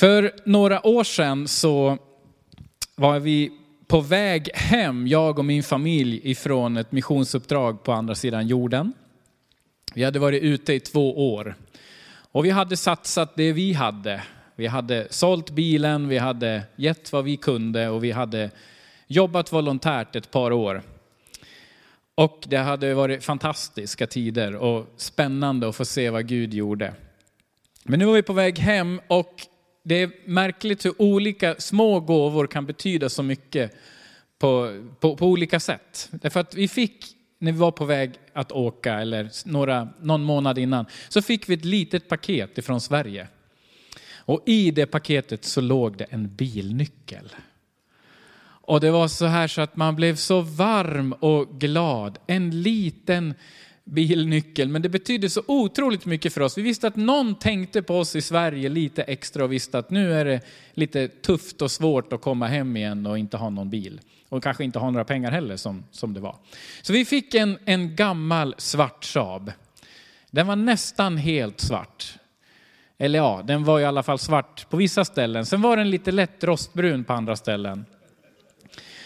För några år sedan så var vi på väg hem, jag och min familj, ifrån ett missionsuppdrag på andra sidan jorden. Vi hade varit ute i två år. Och vi hade satsat det vi hade. Vi hade sålt bilen, vi hade gett vad vi kunde och vi hade jobbat volontärt ett par år. Och det hade varit fantastiska tider och spännande att få se vad Gud gjorde. Men nu var vi på väg hem och det är märkligt hur olika små gåvor kan betyda så mycket på, på, på olika sätt. Därför att vi fick, när vi var på väg att åka, eller några, någon månad innan, så fick vi ett litet paket ifrån Sverige. Och i det paketet så låg det en bilnyckel. Och det var så här så att man blev så varm och glad. En liten bilnyckel, men det betydde så otroligt mycket för oss. Vi visste att någon tänkte på oss i Sverige lite extra och visste att nu är det lite tufft och svårt att komma hem igen och inte ha någon bil. Och kanske inte ha några pengar heller som, som det var. Så vi fick en, en gammal svart Saab. Den var nästan helt svart. Eller ja, den var i alla fall svart på vissa ställen. Sen var den lite lätt rostbrun på andra ställen.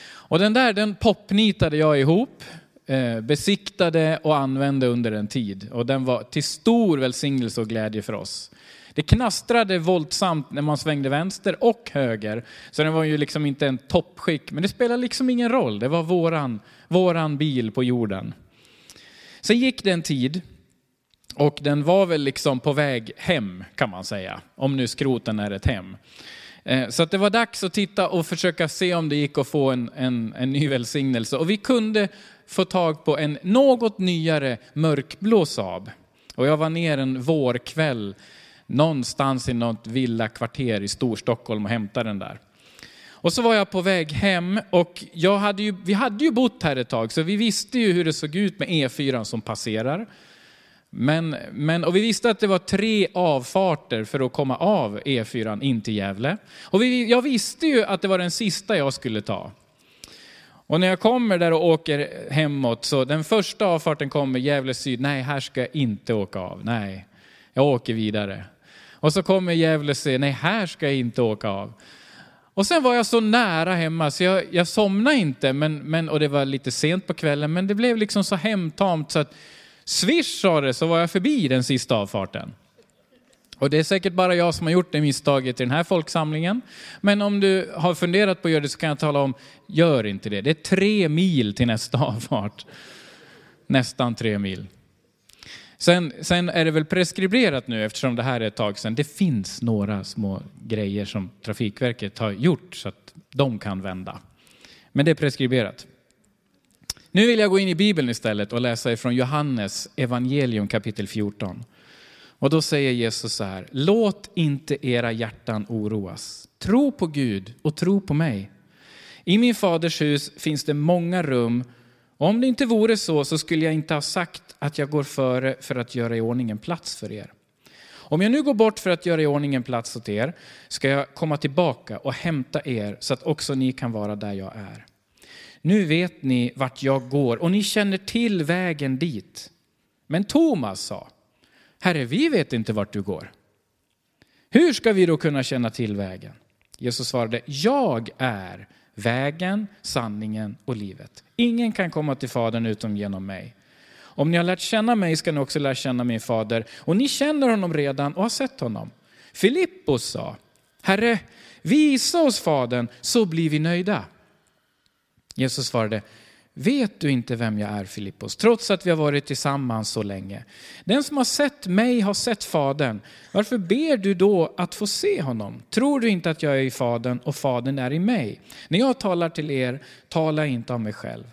Och den där den popnitade jag ihop Eh, besiktade och använde under en tid. Och den var till stor välsignelse och glädje för oss. Det knastrade våldsamt när man svängde vänster och höger. Så den var ju liksom inte en toppskick, men det spelar liksom ingen roll. Det var våran, våran bil på jorden. Sen gick det en tid och den var väl liksom på väg hem kan man säga. Om nu skroten är ett hem. Eh, så att det var dags att titta och försöka se om det gick att få en, en, en ny välsignelse. Och vi kunde få tag på en något nyare mörkblå Saab. Och jag var ner en vårkväll någonstans i något villakvarter i Storstockholm och hämtade den där. Och så var jag på väg hem och jag hade ju, vi hade ju bott här ett tag så vi visste ju hur det såg ut med E4 som passerar. Men, men, och vi visste att det var tre avfarter för att komma av E4 in till Gävle. Och vi, jag visste ju att det var den sista jag skulle ta. Och när jag kommer där och åker hemåt, så den första avfarten kommer Gävle syd. Nej, här ska jag inte åka av. Nej, jag åker vidare. Och så kommer Gävle syd. Nej, här ska jag inte åka av. Och sen var jag så nära hemma så jag, jag somnade inte, men, men, och det var lite sent på kvällen, men det blev liksom så hemtamt så att swish sa det så var jag förbi den sista avfarten. Och det är säkert bara jag som har gjort det misstaget i den här folksamlingen. Men om du har funderat på att göra det så kan jag tala om, gör inte det. Det är tre mil till nästa avfart. Nästan tre mil. Sen, sen, är det väl preskriberat nu eftersom det här är ett tag sedan. Det finns några små grejer som Trafikverket har gjort så att de kan vända. Men det är preskriberat. Nu vill jag gå in i Bibeln istället och läsa ifrån Johannes evangelium kapitel 14. Och då säger Jesus så här, låt inte era hjärtan oroas. Tro på Gud och tro på mig. I min faders hus finns det många rum. Om det inte vore så, så skulle jag inte ha sagt att jag går före för att göra i ordning en plats för er. Om jag nu går bort för att göra i ordning en plats åt er, ska jag komma tillbaka och hämta er så att också ni kan vara där jag är. Nu vet ni vart jag går och ni känner till vägen dit. Men Thomas sa, Herre, vi vet inte vart du går. Hur ska vi då kunna känna till vägen? Jesus svarade, jag är vägen, sanningen och livet. Ingen kan komma till Fadern utom genom mig. Om ni har lärt känna mig ska ni också lära känna min fader, och ni känner honom redan och har sett honom. Filippos sa, Herre, visa oss Fadern så blir vi nöjda. Jesus svarade, Vet du inte vem jag är Filippos, trots att vi har varit tillsammans så länge? Den som har sett mig har sett Fadern. Varför ber du då att få se honom? Tror du inte att jag är i Fadern och Fadern är i mig? När jag talar till er talar jag inte om mig själv.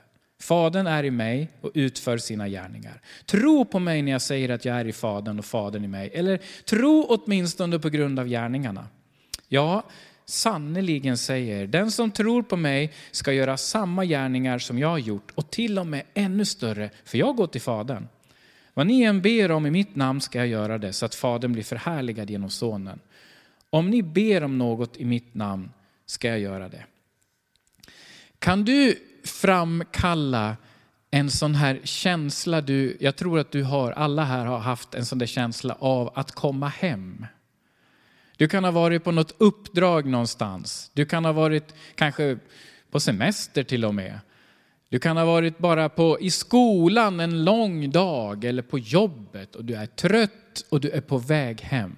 Fadern är i mig och utför sina gärningar. Tro på mig när jag säger att jag är i Fadern och Fadern i mig. Eller tro åtminstone på grund av gärningarna. Ja, sannerligen säger, den som tror på mig ska göra samma gärningar som jag har gjort och till och med ännu större, för jag går till Fadern. Vad ni än ber om i mitt namn ska jag göra det, så att Fadern blir förhärligad genom Sonen. Om ni ber om något i mitt namn ska jag göra det. Kan du framkalla en sån här känsla du, jag tror att du har, alla här har haft en sån där känsla av att komma hem. Du kan ha varit på något uppdrag någonstans. Du kan ha varit kanske på semester till och med. Du kan ha varit bara på, i skolan en lång dag eller på jobbet och du är trött och du är på väg hem.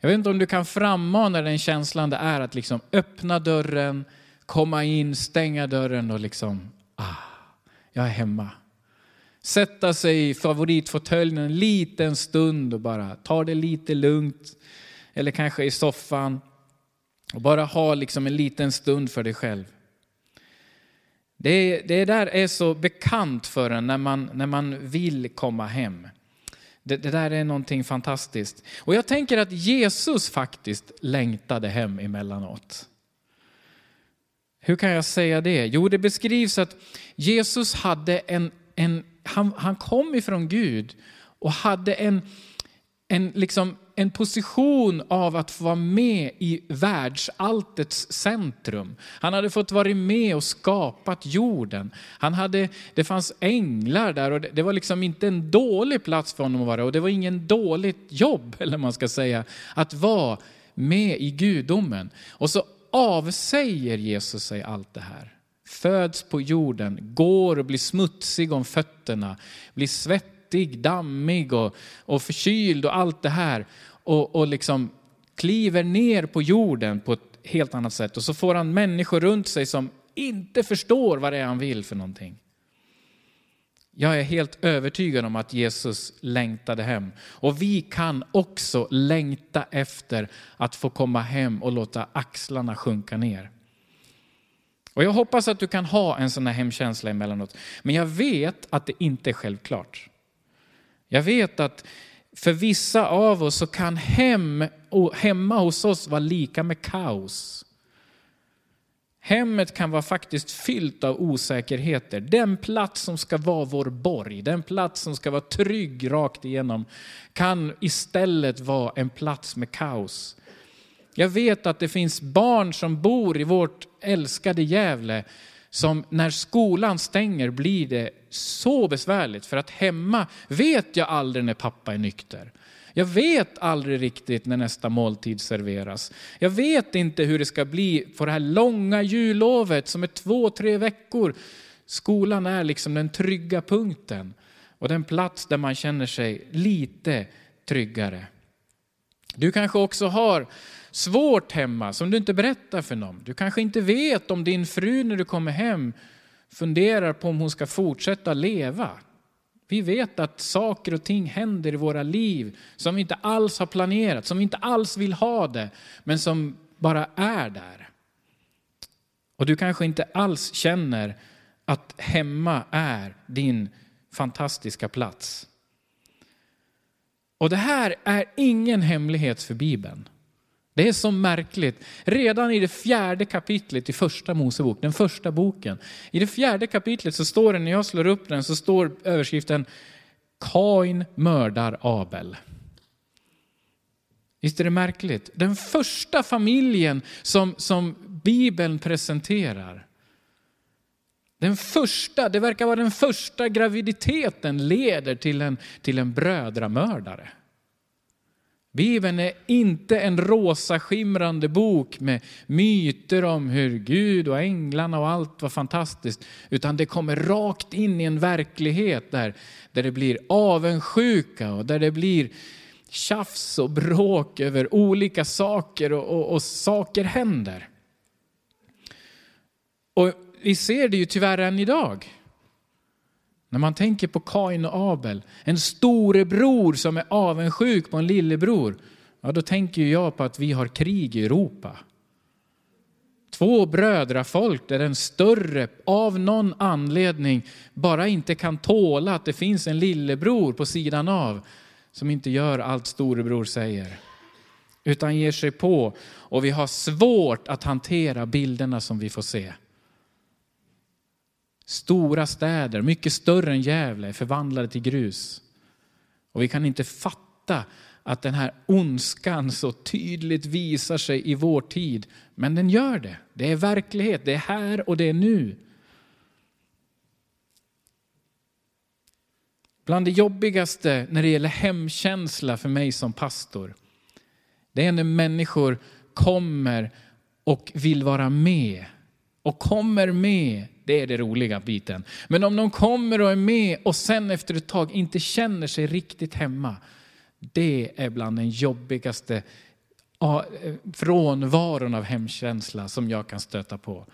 Jag vet inte om du kan frammana den känslan det är att liksom öppna dörren, komma in, stänga dörren och liksom, ah, jag är hemma. Sätta sig i favoritfåtöljen en liten stund och bara ta det lite lugnt. Eller kanske i soffan och bara ha liksom en liten stund för dig själv. Det, det där är så bekant för en när man, när man vill komma hem. Det, det, där är någonting fantastiskt. Och jag tänker att Jesus faktiskt längtade hem emellanåt. Hur kan jag säga det? Jo, det beskrivs att Jesus hade en, en han, han kom ifrån Gud och hade en, en, liksom, en position av att få vara med i världsalltets centrum. Han hade fått vara med och skapat jorden. Han hade, det fanns änglar där och det, det var liksom inte en dålig plats för honom att vara och det var ingen dåligt jobb, eller man ska säga, att vara med i gudomen. Och så avsäger Jesus sig allt det här föds på jorden, går och blir smutsig om fötterna, blir svettig, dammig och, och förkyld och allt det här. Och, och liksom kliver ner på jorden på ett helt annat sätt. Och så får han människor runt sig som inte förstår vad det är han vill för någonting. Jag är helt övertygad om att Jesus längtade hem. Och vi kan också längta efter att få komma hem och låta axlarna sjunka ner. Och jag hoppas att du kan ha en sån här hemkänsla emellanåt. Men jag vet att det inte är självklart. Jag vet att för vissa av oss så kan hem, hemma hos oss vara lika med kaos. Hemmet kan vara faktiskt fyllt av osäkerheter. Den plats som ska vara vår borg, den plats som ska vara trygg rakt igenom, kan istället vara en plats med kaos. Jag vet att det finns barn som bor i vårt älskade Gävle som när skolan stänger blir det så besvärligt för att hemma vet jag aldrig när pappa är nykter. Jag vet aldrig riktigt när nästa måltid serveras. Jag vet inte hur det ska bli på det här långa jullovet som är två, tre veckor. Skolan är liksom den trygga punkten och den plats där man känner sig lite tryggare. Du kanske också har svårt hemma som du inte berättar för någon. Du kanske inte vet om din fru när du kommer hem funderar på om hon ska fortsätta leva. Vi vet att saker och ting händer i våra liv som vi inte alls har planerat, som vi inte alls vill ha det, men som bara är där. Och du kanske inte alls känner att hemma är din fantastiska plats. Och det här är ingen hemlighet för Bibeln. Det är så märkligt. Redan i det fjärde kapitlet i första Mosebok, den första boken. I det fjärde kapitlet så står det, när jag slår upp den, så står överskriften Kain mördar Abel. Visst är det märkligt? Den första familjen som, som Bibeln presenterar. Den första, det verkar vara den första graviditeten leder till en, till en brödramördare. Bibeln är inte en rosa skimrande bok med myter om hur Gud och änglarna och allt var fantastiskt, utan det kommer rakt in i en verklighet där, där det blir avundsjuka och där det blir tjafs och bråk över olika saker och, och, och saker händer. Och vi ser det ju tyvärr än idag. När man tänker på Kain och Abel, en storebror som är avundsjuk på en lillebror, ja då tänker jag på att vi har krig i Europa. Två brödrafolk där den större av någon anledning bara inte kan tåla att det finns en lillebror på sidan av som inte gör allt storebror säger. Utan ger sig på och vi har svårt att hantera bilderna som vi får se. Stora städer, mycket större än Gävle, är förvandlade till grus. Och vi kan inte fatta att den här ondskan så tydligt visar sig i vår tid. Men den gör det. Det är verklighet, det är här och det är nu. Bland det jobbigaste när det gäller hemkänsla för mig som pastor, Det är när människor kommer och vill vara med. Och kommer med, det är det roliga biten. Men om de kommer och är med och sen efter ett tag inte känner sig riktigt hemma. Det är bland den jobbigaste frånvaron av hemkänsla som jag kan stöta på.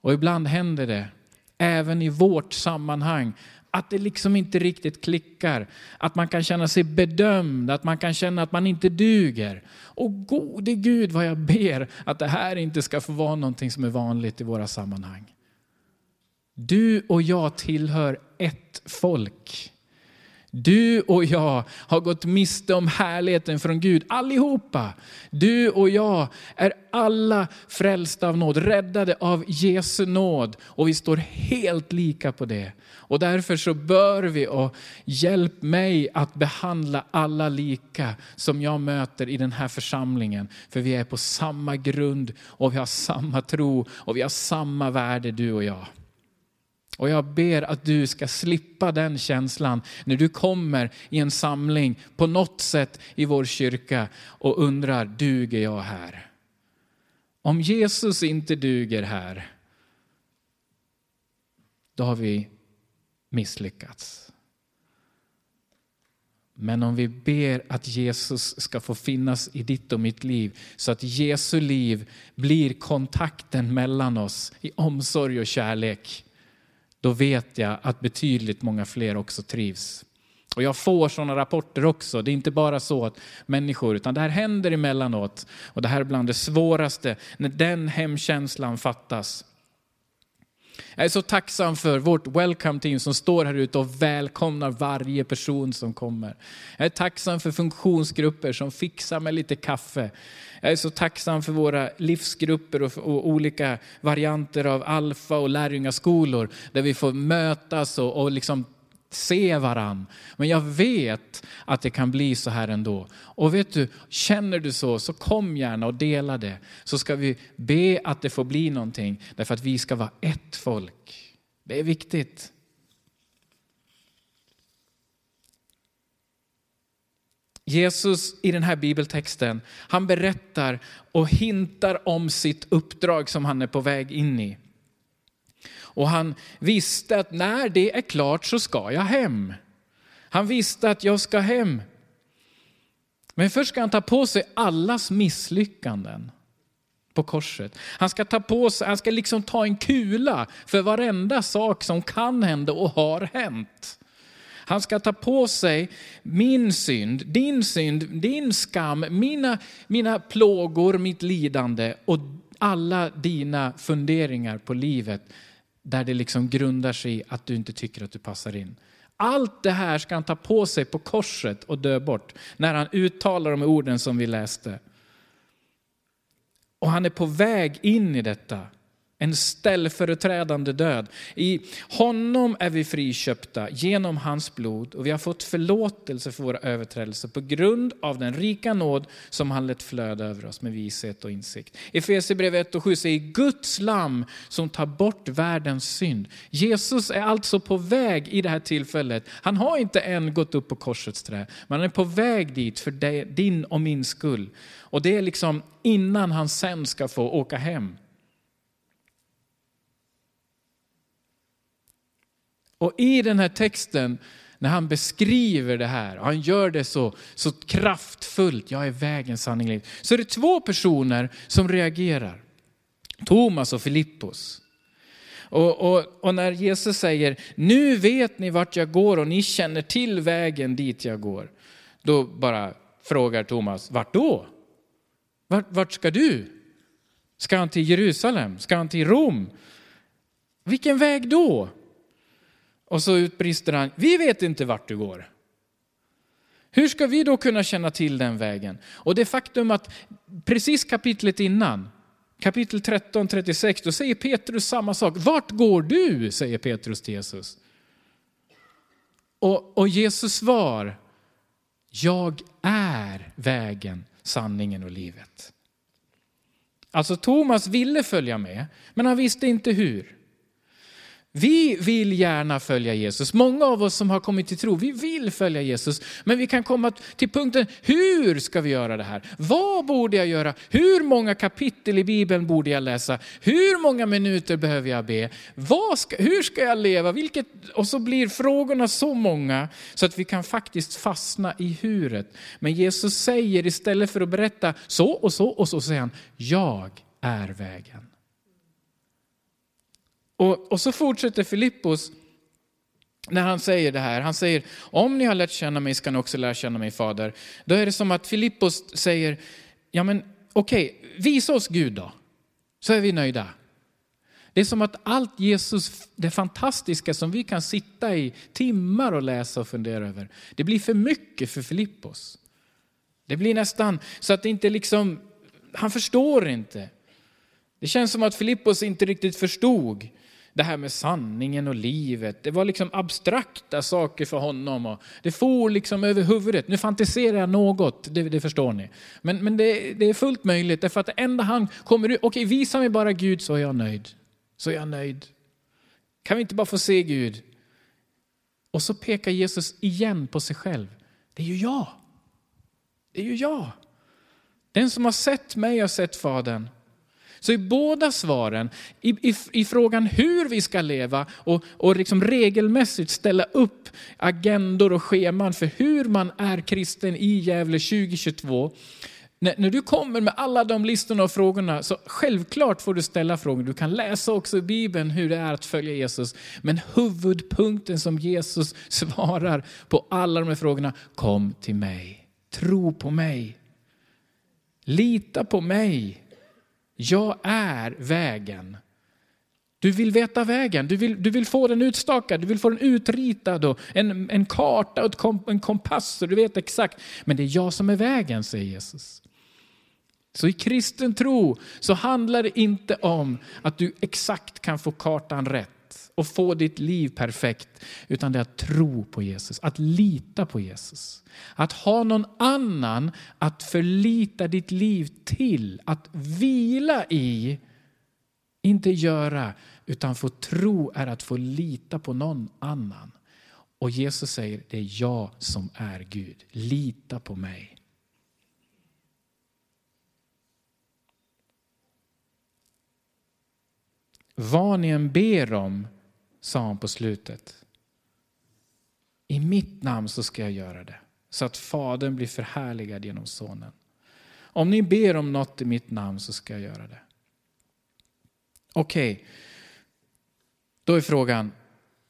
Och ibland händer det, även i vårt sammanhang, att det liksom inte riktigt klickar. Att man kan känna sig bedömd, att man kan känna att man inte duger. Och gode Gud vad jag ber att det här inte ska få vara någonting som är vanligt i våra sammanhang. Du och jag tillhör ett folk. Du och jag har gått miste om härligheten från Gud, allihopa. Du och jag är alla frälsta av nåd, räddade av Jesu nåd och vi står helt lika på det. Och därför så bör vi, och hjälp mig att behandla alla lika som jag möter i den här församlingen. För vi är på samma grund och vi har samma tro och vi har samma värde du och jag. Och jag ber att du ska slippa den känslan när du kommer i en samling på något sätt i vår kyrka och undrar, duger jag här? Om Jesus inte duger här, då har vi misslyckats. Men om vi ber att Jesus ska få finnas i ditt och mitt liv så att Jesu liv blir kontakten mellan oss i omsorg och kärlek då vet jag att betydligt många fler också trivs. Och jag får sådana rapporter också. Det är inte bara så att människor, utan det här händer emellanåt. Och det här är bland det svåraste, när den hemkänslan fattas. Jag är så tacksam för vårt welcome team som står här ute och välkomnar varje person som kommer. Jag är tacksam för funktionsgrupper som fixar med lite kaffe. Jag är så tacksam för våra livsgrupper och, och olika varianter av alfa och lärjungaskolor där vi får mötas och, och liksom se varann. Men jag vet att det kan bli så här ändå. Och vet du, känner du så, så kom gärna och dela det. Så ska vi be att det får bli någonting, därför att vi ska vara ett folk. Det är viktigt. Jesus i den här bibeltexten, han berättar och hintar om sitt uppdrag som han är på väg in i. Och han visste att när det är klart så ska jag hem. Han visste att jag ska hem. Men först ska han ta på sig allas misslyckanden på korset. Han ska ta på sig, han ska liksom ta en kula för varenda sak som kan hända och har hänt. Han ska ta på sig min synd, din synd, din skam, mina, mina plågor, mitt lidande och alla dina funderingar på livet där det liksom grundar sig i att du inte tycker att du passar in. Allt det här ska han ta på sig på korset och dö bort när han uttalar de orden som vi läste. Och han är på väg in i detta. En ställföreträdande död. I honom är vi friköpta genom hans blod och vi har fått förlåtelse för våra överträdelser på grund av den rika nåd som han lät flöda över oss med vishet och insikt. Efesierbrevet 1 och 7 säger Guds lam som tar bort världens synd. Jesus är alltså på väg i det här tillfället. Han har inte än gått upp på korsets trä, men han är på väg dit för din och min skull. Och det är liksom innan han sen ska få åka hem Och i den här texten, när han beskriver det här, och han gör det så, så kraftfullt, jag är vägen, sanning, så är det två personer som reagerar. Thomas och Filippos. Och, och, och, när Jesus säger, nu vet ni vart jag går och ni känner till vägen dit jag går. Då bara frågar Thomas, vart då? Vart, vart ska du? Ska han till Jerusalem? Ska han till Rom? Vilken väg då? Och så utbrister han, vi vet inte vart du går. Hur ska vi då kunna känna till den vägen? Och det faktum att precis kapitlet innan, kapitel 13, 36, då säger Petrus samma sak. Vart går du? säger Petrus till Jesus. Och, och Jesus svar, jag är vägen, sanningen och livet. Alltså Thomas ville följa med, men han visste inte hur. Vi vill gärna följa Jesus. Många av oss som har kommit till tro, vi vill följa Jesus. Men vi kan komma till punkten, hur ska vi göra det här? Vad borde jag göra? Hur många kapitel i Bibeln borde jag läsa? Hur många minuter behöver jag be? Ska, hur ska jag leva? Vilket, och så blir frågorna så många så att vi kan faktiskt fastna i huret. Men Jesus säger istället för att berätta så och så och så säger han, jag är vägen. Och, och så fortsätter Filippos när han säger det här. Han säger, om ni har lärt känna mig ska ni också lära känna mig fader. Då är det som att Filippos säger, ja men okej, okay, visa oss Gud då. Så är vi nöjda. Det är som att allt Jesus, det fantastiska som vi kan sitta i timmar och läsa och fundera över, det blir för mycket för Filippos. Det blir nästan så att det inte liksom, han förstår inte. Det känns som att Filippos inte riktigt förstod det här med sanningen och livet. Det var liksom abstrakta saker för honom. Och det for liksom över huvudet. Nu fantiserar jag något, det, det förstår ni. Men, men det, det, är fullt möjligt, därför att det enda han kommer ut, okej visa mig bara Gud så är jag nöjd. Så är jag nöjd. Kan vi inte bara få se Gud? Och så pekar Jesus igen på sig själv. Det är ju jag. Det är ju jag. Den som har sett mig har sett Fadern. Så i båda svaren, i, i, i frågan hur vi ska leva och, och liksom regelmässigt ställa upp agendor och scheman för hur man är kristen i Gävle 2022. När, när du kommer med alla de listorna och frågorna, så självklart får du ställa frågor. Du kan läsa också i Bibeln hur det är att följa Jesus. Men huvudpunkten som Jesus svarar på alla de här frågorna, kom till mig. Tro på mig. Lita på mig. Jag är vägen. Du vill veta vägen, du vill, du vill få den utstakad, du vill få den utritad och en, en karta och kom, en kompass så du vet exakt. Men det är jag som är vägen, säger Jesus. Så i kristen tro så handlar det inte om att du exakt kan få kartan rätt och få ditt liv perfekt. Utan det är att tro på Jesus, att lita på Jesus. Att ha någon annan att förlita ditt liv till, att vila i. Inte göra, utan få tro är att få lita på någon annan. Och Jesus säger, det är jag som är Gud. Lita på mig. Vad ni än ber om sa han på slutet. I mitt namn så ska jag göra det, så att Fadern blir förhärligad genom Sonen. Om ni ber om något i mitt namn så ska jag göra det. Okej, okay. då är frågan,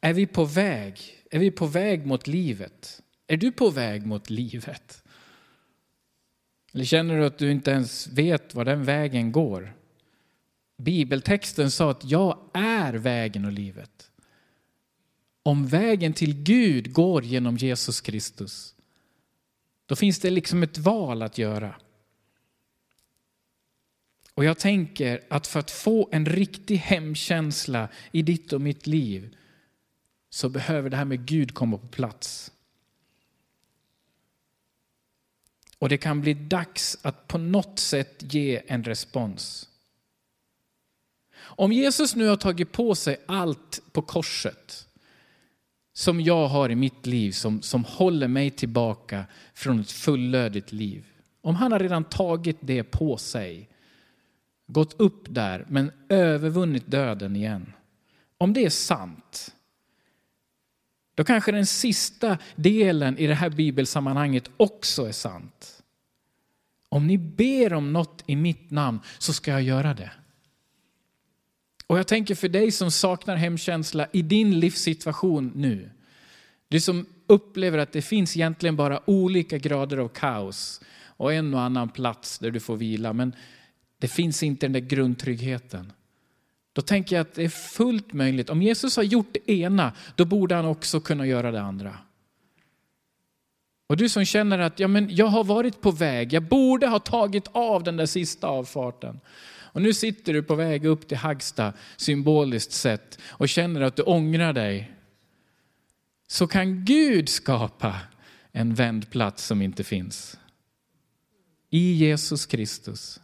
är vi på väg? Är vi på väg mot livet? Är du på väg mot livet? Eller känner du att du inte ens vet var den vägen går? Bibeltexten sa att jag är vägen och livet om vägen till Gud går genom Jesus Kristus, då finns det liksom ett val att göra. Och jag tänker att för att få en riktig hemkänsla i ditt och mitt liv så behöver det här med Gud komma på plats. Och det kan bli dags att på något sätt ge en respons. Om Jesus nu har tagit på sig allt på korset som jag har i mitt liv som, som håller mig tillbaka från ett fullödigt liv. Om han har redan tagit det på sig, gått upp där men övervunnit döden igen. Om det är sant, då kanske den sista delen i det här bibelsammanhanget också är sant. Om ni ber om något i mitt namn så ska jag göra det. Och jag tänker för dig som saknar hemkänsla i din livssituation nu. Du som upplever att det finns egentligen bara olika grader av kaos och en och annan plats där du får vila, men det finns inte den där grundtryggheten. Då tänker jag att det är fullt möjligt. Om Jesus har gjort det ena, då borde han också kunna göra det andra. Och du som känner att ja, men jag har varit på väg, jag borde ha tagit av den där sista avfarten. Och nu sitter du på väg upp till Hagsta symboliskt sett och känner att du ångrar dig. Så kan Gud skapa en vändplats som inte finns. I Jesus Kristus.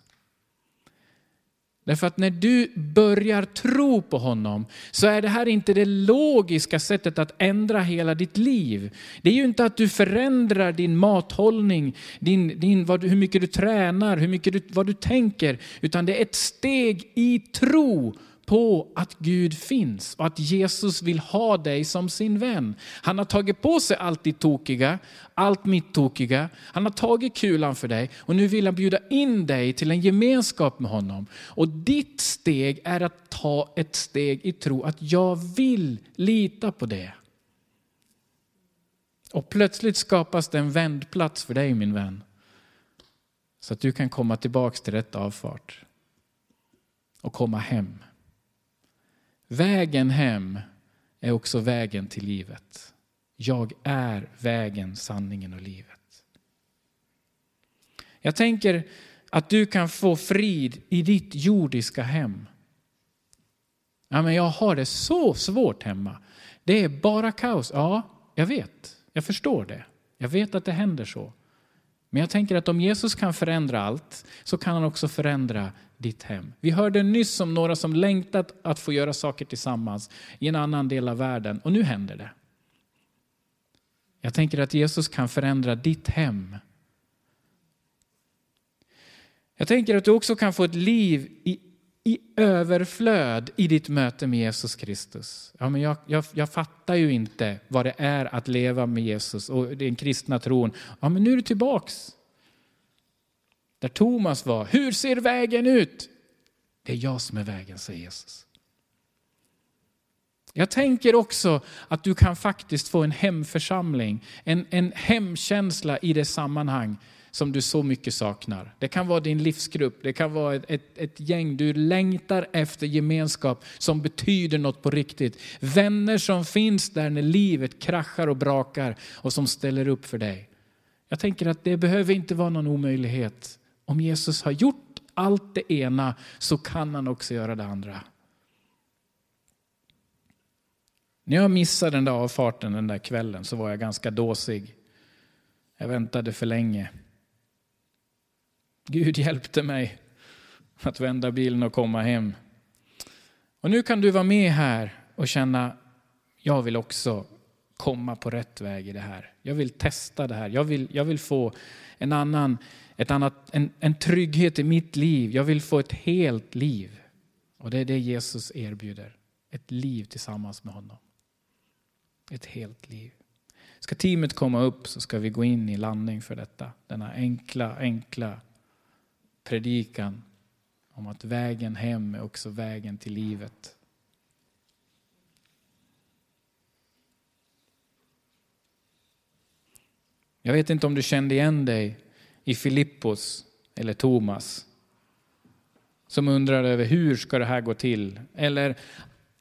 Därför att när du börjar tro på honom så är det här inte det logiska sättet att ändra hela ditt liv. Det är ju inte att du förändrar din mathållning, din, din, vad, hur mycket du tränar, hur mycket du, vad du tänker, utan det är ett steg i tro på att Gud finns och att Jesus vill ha dig som sin vän. Han har tagit på sig allt ditt tokiga, allt mitt tokiga. Han har tagit kulan för dig och nu vill han bjuda in dig till en gemenskap med honom. Och ditt steg är att ta ett steg i tro att jag vill lita på det. Och plötsligt skapas det en vändplats för dig min vän. Så att du kan komma tillbaks till rätt avfart och komma hem. Vägen hem är också vägen till livet. Jag är vägen, sanningen och livet. Jag tänker att du kan få frid i ditt jordiska hem. Ja, men jag har det så svårt hemma. Det är bara kaos. Ja, jag vet. Jag förstår det. Jag vet att det händer så. Men jag tänker att om Jesus kan förändra allt så kan han också förändra ditt hem. Vi hörde nyss om några som längtat att få göra saker tillsammans i en annan del av världen och nu händer det. Jag tänker att Jesus kan förändra ditt hem. Jag tänker att du också kan få ett liv i, i överflöd i ditt möte med Jesus Kristus. Ja, men jag, jag, jag fattar ju inte vad det är att leva med Jesus och den kristna tron. Ja, men nu är du tillbaks där Thomas var. Hur ser vägen ut? Det är jag som är vägen, säger Jesus. Jag tänker också att du kan faktiskt få en hemförsamling, en, en hemkänsla i det sammanhang som du så mycket saknar. Det kan vara din livsgrupp, det kan vara ett, ett, ett, gäng du längtar efter gemenskap som betyder något på riktigt. Vänner som finns där när livet kraschar och brakar och som ställer upp för dig. Jag tänker att det behöver inte vara någon omöjlighet. Om Jesus har gjort allt det ena så kan han också göra det andra. När jag missade den där avfarten den där kvällen så var jag ganska dåsig. Jag väntade för länge. Gud hjälpte mig att vända bilen och komma hem. Och nu kan du vara med här och känna, jag vill också komma på rätt väg i det här. Jag vill testa det här. Jag vill, jag vill få en annan ett annat, en, en trygghet i mitt liv. Jag vill få ett helt liv. Och det är det Jesus erbjuder. Ett liv tillsammans med honom. Ett helt liv. Ska teamet komma upp så ska vi gå in i landning för detta. Denna enkla, enkla predikan om att vägen hem är också vägen till livet. Jag vet inte om du kände igen dig i Filippos eller Thomas som undrar över hur ska det här gå till? Eller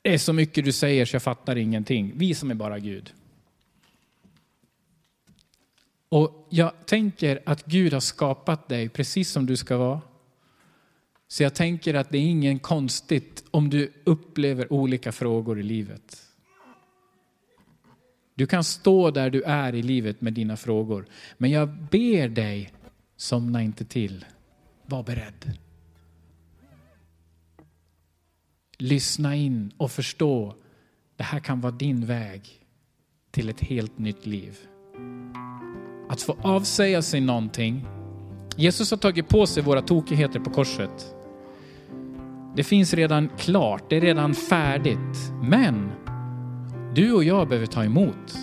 det är så mycket du säger så jag fattar ingenting. Visa mig bara Gud. Och jag tänker att Gud har skapat dig precis som du ska vara. Så jag tänker att det är ingen konstigt om du upplever olika frågor i livet. Du kan stå där du är i livet med dina frågor. Men jag ber dig Somna inte till. Var beredd. Lyssna in och förstå. Det här kan vara din väg till ett helt nytt liv. Att få avsäga sig någonting. Jesus har tagit på sig våra tokigheter på korset. Det finns redan klart, det är redan färdigt. Men du och jag behöver ta emot.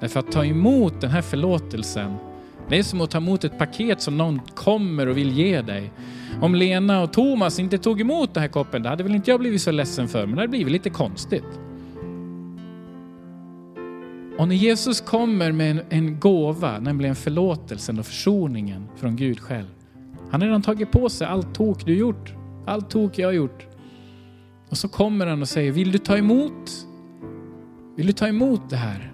Därför att ta emot den här förlåtelsen det är som att ta emot ett paket som någon kommer och vill ge dig. Om Lena och Thomas inte tog emot den här koppen, det hade väl inte jag blivit så ledsen för, men det hade blivit lite konstigt. Och när Jesus kommer med en, en gåva, nämligen förlåtelsen och försoningen från Gud själv. Han har redan tagit på sig allt tok du gjort, allt tok jag har gjort. Och så kommer han och säger, vill du ta emot? Vill du ta emot det här?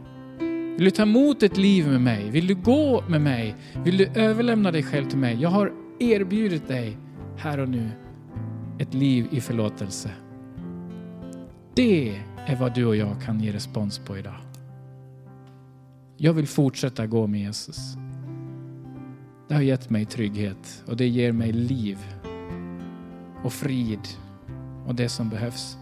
Vill du ta emot ett liv med mig? Vill du gå med mig? Vill du överlämna dig själv till mig? Jag har erbjudit dig här och nu ett liv i förlåtelse. Det är vad du och jag kan ge respons på idag. Jag vill fortsätta gå med Jesus. Det har gett mig trygghet och det ger mig liv. och frid och det som behövs.